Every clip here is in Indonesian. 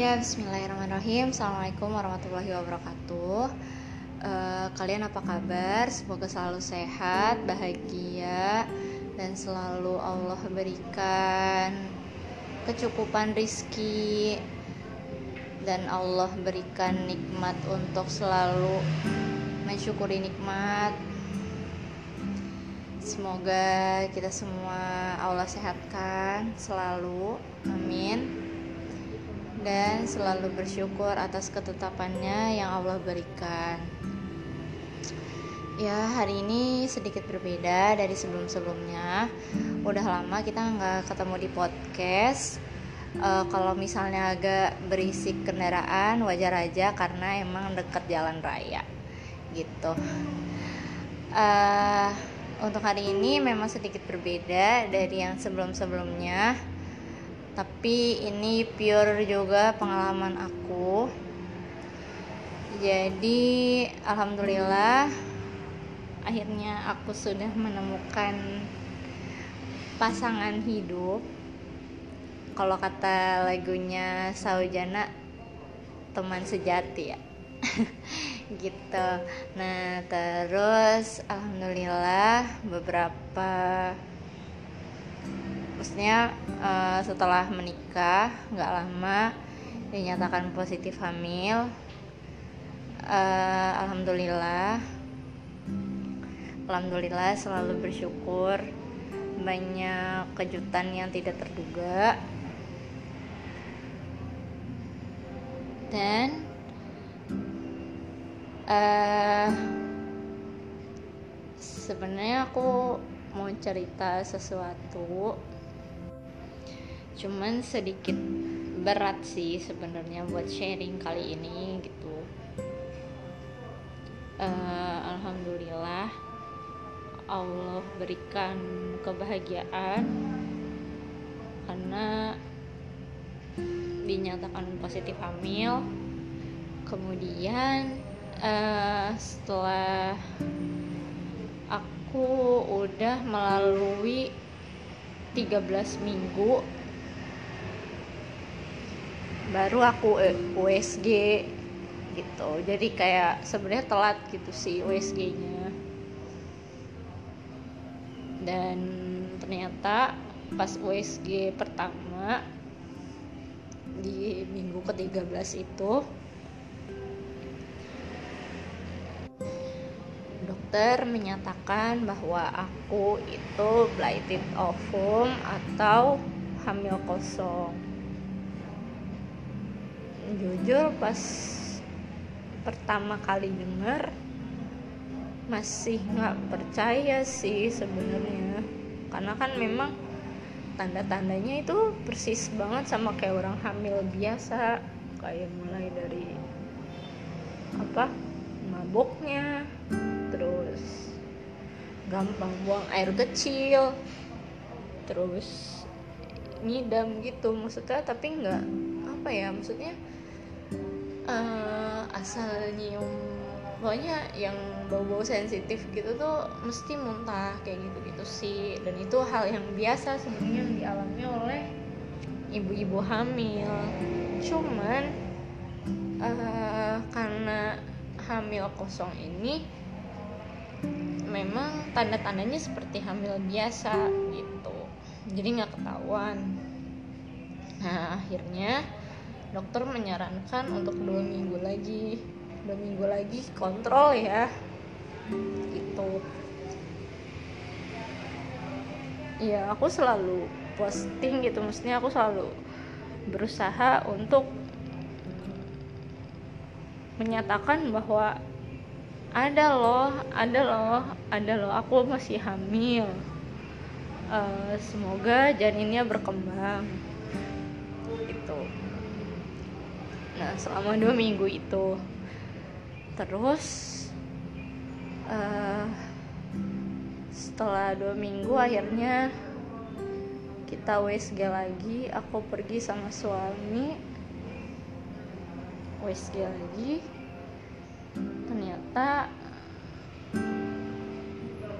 Ya, Bismillahirrahmanirrahim. Assalamualaikum warahmatullahi wabarakatuh. Uh, kalian apa kabar? Semoga selalu sehat, bahagia, dan selalu Allah berikan kecukupan rizki dan Allah berikan nikmat untuk selalu mensyukuri nikmat. Semoga kita semua Allah sehatkan selalu. Amin dan selalu bersyukur atas ketetapannya yang Allah berikan. Ya, hari ini sedikit berbeda dari sebelum-sebelumnya. Udah lama kita nggak ketemu di podcast. Uh, kalau misalnya agak berisik kendaraan, wajar aja karena emang deket jalan raya, gitu. Uh, untuk hari ini memang sedikit berbeda dari yang sebelum-sebelumnya tapi ini pure juga pengalaman aku. Jadi alhamdulillah akhirnya aku sudah menemukan pasangan hidup. Kalau kata lagunya Saujana teman sejati ya. Gitu. Nah terus alhamdulillah beberapa maksudnya uh, setelah menikah nggak lama dinyatakan positif hamil. Uh, alhamdulillah. Alhamdulillah selalu bersyukur. Banyak kejutan yang tidak terduga. Dan uh, sebenarnya aku mau cerita sesuatu cuman sedikit berat sih sebenarnya buat sharing kali ini gitu. Uh, alhamdulillah Allah berikan kebahagiaan karena dinyatakan positif hamil. Kemudian uh, setelah aku udah melalui 13 minggu baru aku USG gitu. Jadi kayak sebenarnya telat gitu sih USG-nya dan ternyata pas USG pertama di minggu ke-13 itu dokter menyatakan bahwa aku itu blighted ovum atau hamil kosong jujur pas pertama kali denger masih nggak percaya sih sebenarnya. Karena kan memang tanda-tandanya itu persis banget sama kayak orang hamil biasa. Kayak mulai dari apa mabuknya terus gampang buang air kecil terus ngidam gitu. Maksudnya tapi nggak apa ya maksudnya uh, asal nyium pokoknya yang bau-bau sensitif gitu tuh mesti muntah kayak gitu-gitu sih. Dan itu hal yang biasa sebenarnya dialami oleh ibu-ibu hamil. Cuman uh, karena hamil kosong ini memang tanda-tandanya seperti hamil biasa gitu. Jadi nggak ketahuan. Nah akhirnya dokter menyarankan untuk dua minggu lagi. Dua minggu lagi kontrol ya. Itu ya aku selalu posting gitu. Maksudnya aku selalu berusaha untuk menyatakan bahwa ada loh ada loh ada loh. Aku masih hamil. Uh, semoga janinnya berkembang. Itu nah selama dua minggu itu. Terus uh, setelah dua minggu akhirnya kita WSG lagi aku pergi sama suami. WSG lagi. Ternyata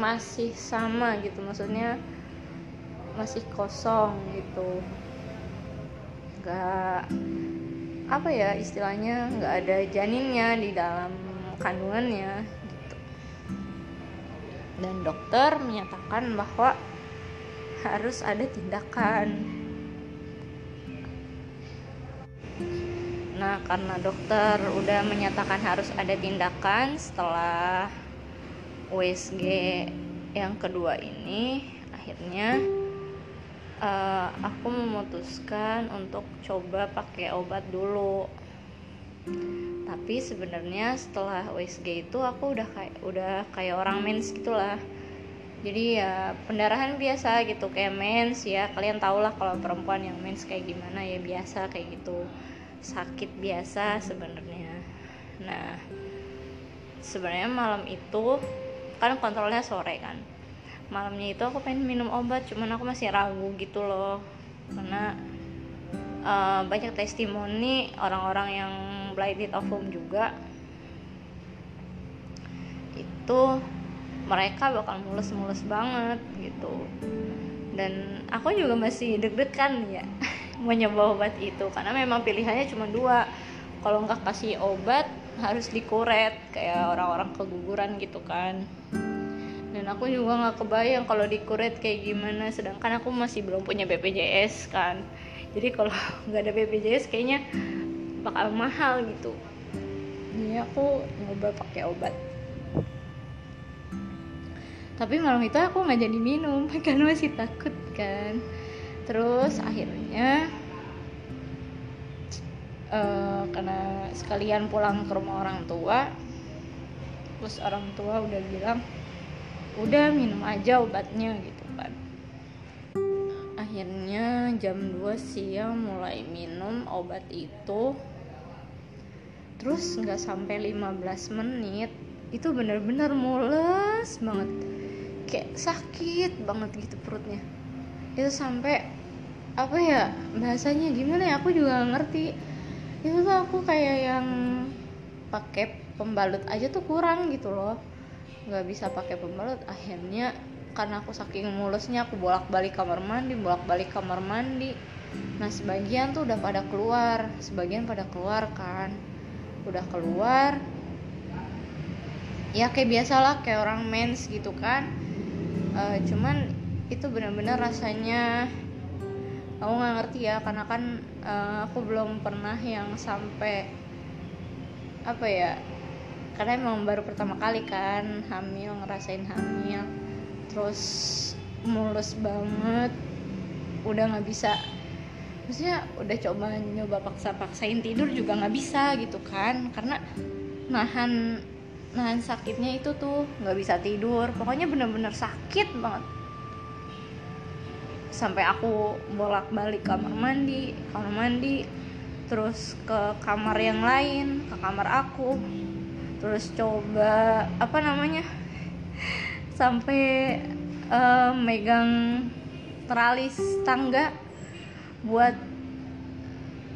masih sama gitu maksudnya masih kosong gitu. Gak apa ya istilahnya nggak ada janinnya di dalam kandungannya gitu. Dan dokter menyatakan bahwa harus ada tindakan. Nah, karena dokter udah menyatakan harus ada tindakan setelah USG yang kedua ini, akhirnya uh, aku memutuskan untuk coba pakai obat dulu. Tapi sebenarnya setelah USG itu aku udah kayak udah kayak orang mens gitulah. Jadi ya pendarahan biasa gitu kayak mens ya. Kalian tau lah kalau perempuan yang mens kayak gimana ya biasa kayak gitu sakit biasa sebenarnya nah sebenarnya malam itu kan kontrolnya sore kan malamnya itu aku pengen minum obat cuman aku masih ragu gitu loh. Karena uh, banyak testimoni orang-orang yang blighted of home juga. Itu mereka bakal mulus-mulus banget gitu. Dan aku juga masih deg-degan ya mau nyoba obat itu karena memang pilihannya cuma dua. Kalau nggak kasih obat harus dikuret kayak orang-orang keguguran gitu kan dan aku juga nggak kebayang kalau dikuret kayak gimana. Sedangkan aku masih belum punya BPJS kan. Jadi kalau nggak ada BPJS kayaknya bakal mahal gitu. Jadi aku nyoba pakai obat. Tapi malam itu aku nggak jadi minum karena masih takut kan. Terus akhirnya uh, karena sekalian pulang ke rumah orang tua terus orang tua udah bilang udah minum aja obatnya gitu kan. Akhirnya jam 2 siang mulai minum obat itu. Terus nggak sampai 15 menit itu bener-bener mules banget. Kayak sakit banget gitu perutnya. Itu sampai apa ya bahasanya gimana ya aku juga ngerti. Itu tuh aku kayak yang pakai pembalut aja tuh kurang gitu loh nggak bisa pakai pembalut. Akhirnya karena aku saking mulusnya aku bolak balik kamar mandi bolak balik kamar mandi. Nah sebagian tuh udah pada keluar. Sebagian pada keluar kan. Udah keluar. Ya kayak biasalah kayak orang mens gitu kan. Uh, cuman itu benar-benar rasanya aku nggak ngerti ya. Karena kan uh, aku belum pernah yang sampai apa ya karena emang baru pertama kali kan hamil ngerasain hamil. Terus mulus banget. Udah nggak bisa. Maksudnya udah coba nyoba paksa-paksain tidur juga nggak bisa gitu kan. Karena nahan nahan sakitnya itu tuh nggak bisa tidur. Pokoknya bener-bener sakit banget. Sampai aku bolak-balik kamar mandi kamar mandi terus ke kamar yang lain ke kamar aku terus coba apa namanya sampai uh, megang teralis tangga buat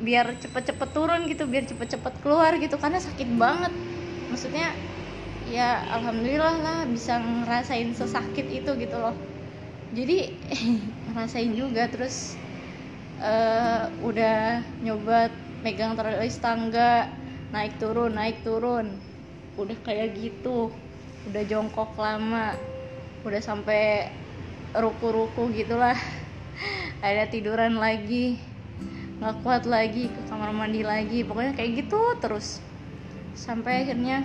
biar cepet-cepet turun gitu biar cepet-cepet keluar gitu karena sakit banget. Maksudnya ya alhamdulillah lah bisa ngerasain sesakit itu gitu loh. Jadi rasain juga terus uh, udah nyoba megang teralis tangga naik turun naik turun udah kayak gitu. Udah jongkok lama. Udah sampai ruku-ruku gitulah. Ada tiduran lagi. Nggak kuat lagi ke kamar mandi lagi. Pokoknya kayak gitu terus. Sampai akhirnya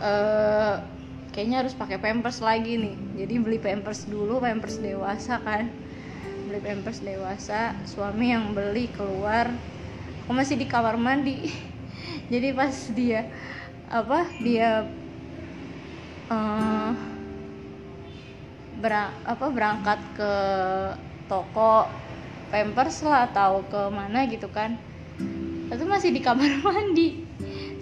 uh, kayaknya harus pakai pampers lagi nih. Jadi beli pampers dulu pampers dewasa kan. Beli pampers dewasa suami yang beli keluar. Aku masih di kamar mandi jadi pas dia apa dia uh, berang, apa berangkat ke toko pampers lah atau ke mana gitu kan. Itu masih di kamar mandi.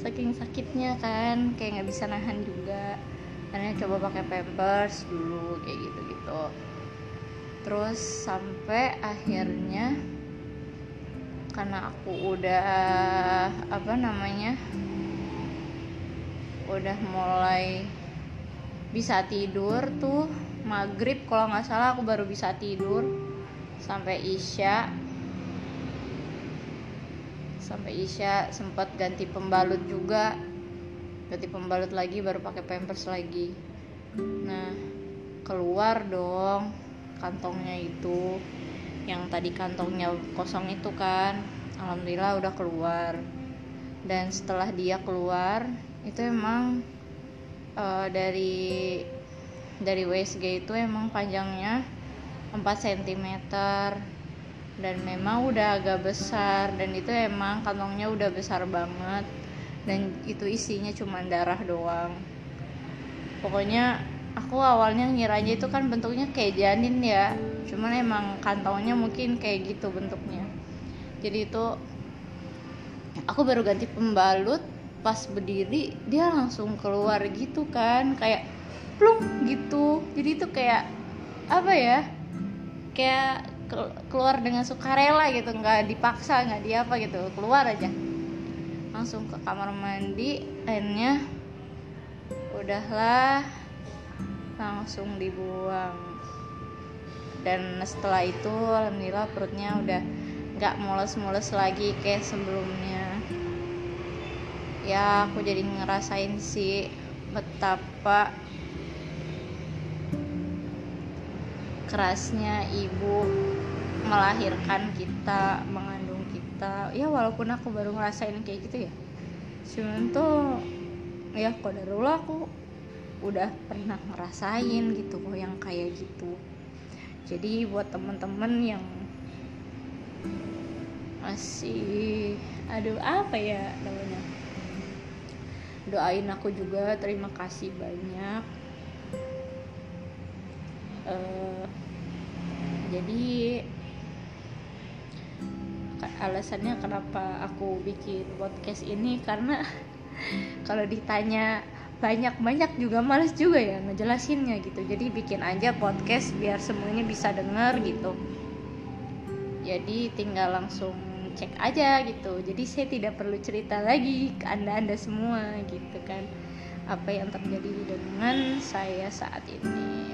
Saking sakitnya kan kayak nggak bisa nahan juga. Karena coba pakai pampers dulu kayak gitu gitu terus sampai akhirnya karena aku udah apa namanya udah mulai bisa tidur tuh maghrib kalau nggak salah aku baru bisa tidur sampai isya sampai isya sempat ganti pembalut juga ganti pembalut lagi baru pakai pampers lagi. Nah keluar dong kantongnya itu yang tadi kantongnya kosong itu kan alhamdulillah udah keluar. Dan setelah dia keluar itu emang uh, dari dari WSG itu emang panjangnya 4 cm dan memang udah agak besar dan itu emang kantongnya udah besar banget. Dan itu isinya cuma darah doang. Pokoknya aku awalnya ngiranya itu kan bentuknya kayak janin ya cuman emang kantongnya mungkin kayak gitu bentuknya. Jadi itu aku baru ganti pembalut pas berdiri dia langsung keluar gitu kan kayak plung gitu. Jadi itu kayak apa ya kayak keluar dengan sukarela gitu nggak dipaksa nggak diapa gitu keluar aja. Langsung ke kamar mandi akhirnya udahlah langsung dibuang dan setelah itu alhamdulillah perutnya udah nggak mules-mules lagi kayak sebelumnya. Ya aku jadi ngerasain sih betapa kerasnya ibu melahirkan kita mengandung kita. Ya walaupun aku baru ngerasain kayak gitu ya. Cuman tuh ya kodarullah aku udah pernah ngerasain gitu kok yang kayak gitu jadi buat temen-temen yang masih aduh apa ya namanya? Doain aku juga terima kasih banyak. Uh, jadi alasannya kenapa aku bikin podcast ini karena kalau ditanya banyak-banyak juga males juga ya ngejelasinnya gitu. Jadi bikin aja podcast biar semuanya bisa denger gitu. Jadi tinggal langsung cek aja gitu. Jadi saya tidak perlu cerita lagi ke anda anda semua gitu kan. Apa yang terjadi dengan saya saat ini.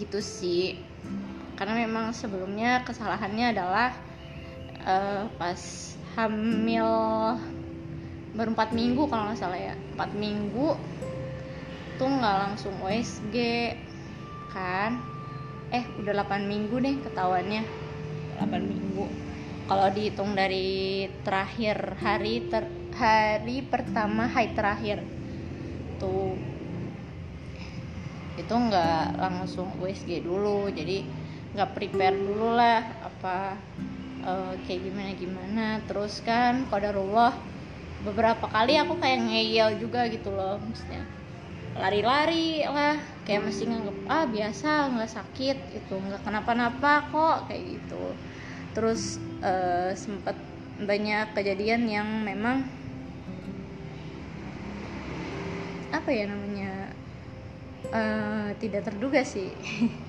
Gitu sih. Karena memang sebelumnya kesalahannya adalah uh, pas hamil baru 4 minggu kalau nggak salah ya. 4 minggu tuh nggak langsung USG kan? Eh udah 8 minggu deh ketahuannya. 8 minggu. Kalau dihitung dari terakhir hari ter, hari pertama hari terakhir tuh itu nggak langsung USG dulu. Jadi nggak prepare dulu lah apa uh, kayak gimana gimana terus kan kodarullah beberapa kali aku kayak ngeyel juga gitu loh maksudnya. Lari-lari lah kayak masih nganggep ah biasa nggak sakit itu nggak kenapa-napa kok kayak gitu. Terus uh, sempat banyak kejadian yang memang apa ya namanya uh, tidak terduga sih.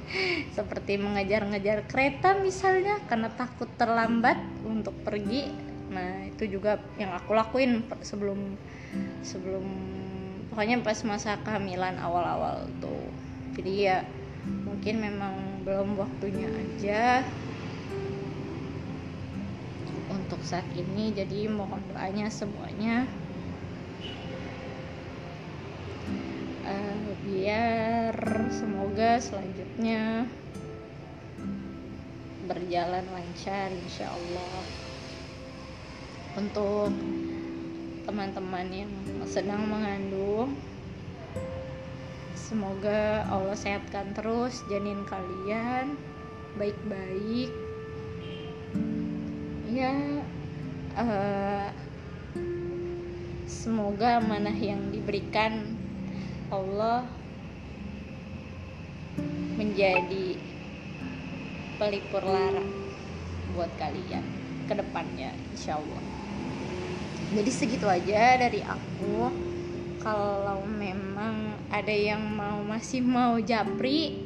Seperti mengejar-ngejar kereta misalnya karena takut terlambat untuk pergi nah itu juga yang aku lakuin sebelum sebelum pokoknya pas masa kehamilan awal-awal tuh. Jadi ya mungkin memang belum waktunya aja untuk saat ini. Jadi mohon doanya semuanya uh, biar semoga selanjutnya berjalan lancar insya Allah untuk teman-teman yang sedang mengandung. Semoga Allah sehatkan terus janin kalian baik-baik. Ya uh, semoga amanah yang diberikan Allah menjadi pelipur lara buat kalian ke depannya insya Allah jadi segitu aja dari aku. Kalau memang ada yang mau masih mau japri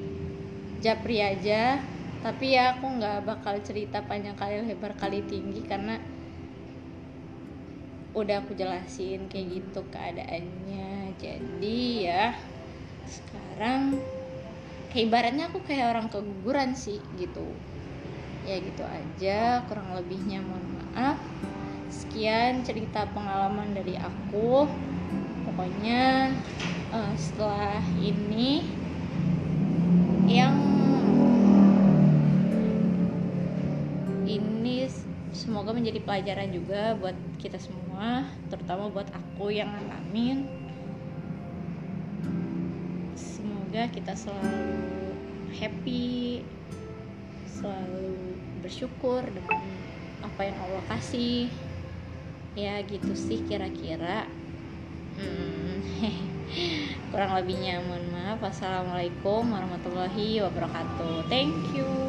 japri aja. Tapi ya aku nggak bakal cerita panjang kali lebar kali tinggi karena udah aku jelasin kayak gitu keadaannya. Jadi ya sekarang kayak ibaratnya aku kayak orang keguguran sih gitu. Ya gitu aja kurang lebihnya mohon maaf sekian cerita pengalaman dari aku. Pokoknya uh, setelah ini yang ini semoga menjadi pelajaran juga buat kita semua terutama buat aku yang ngalamin. Semoga kita selalu happy selalu bersyukur dengan apa yang Allah kasih ya gitu sih kira-kira. Hmm, kurang lebihnya mohon maaf. Assalamualaikum warahmatullahi wabarakatuh. Thank you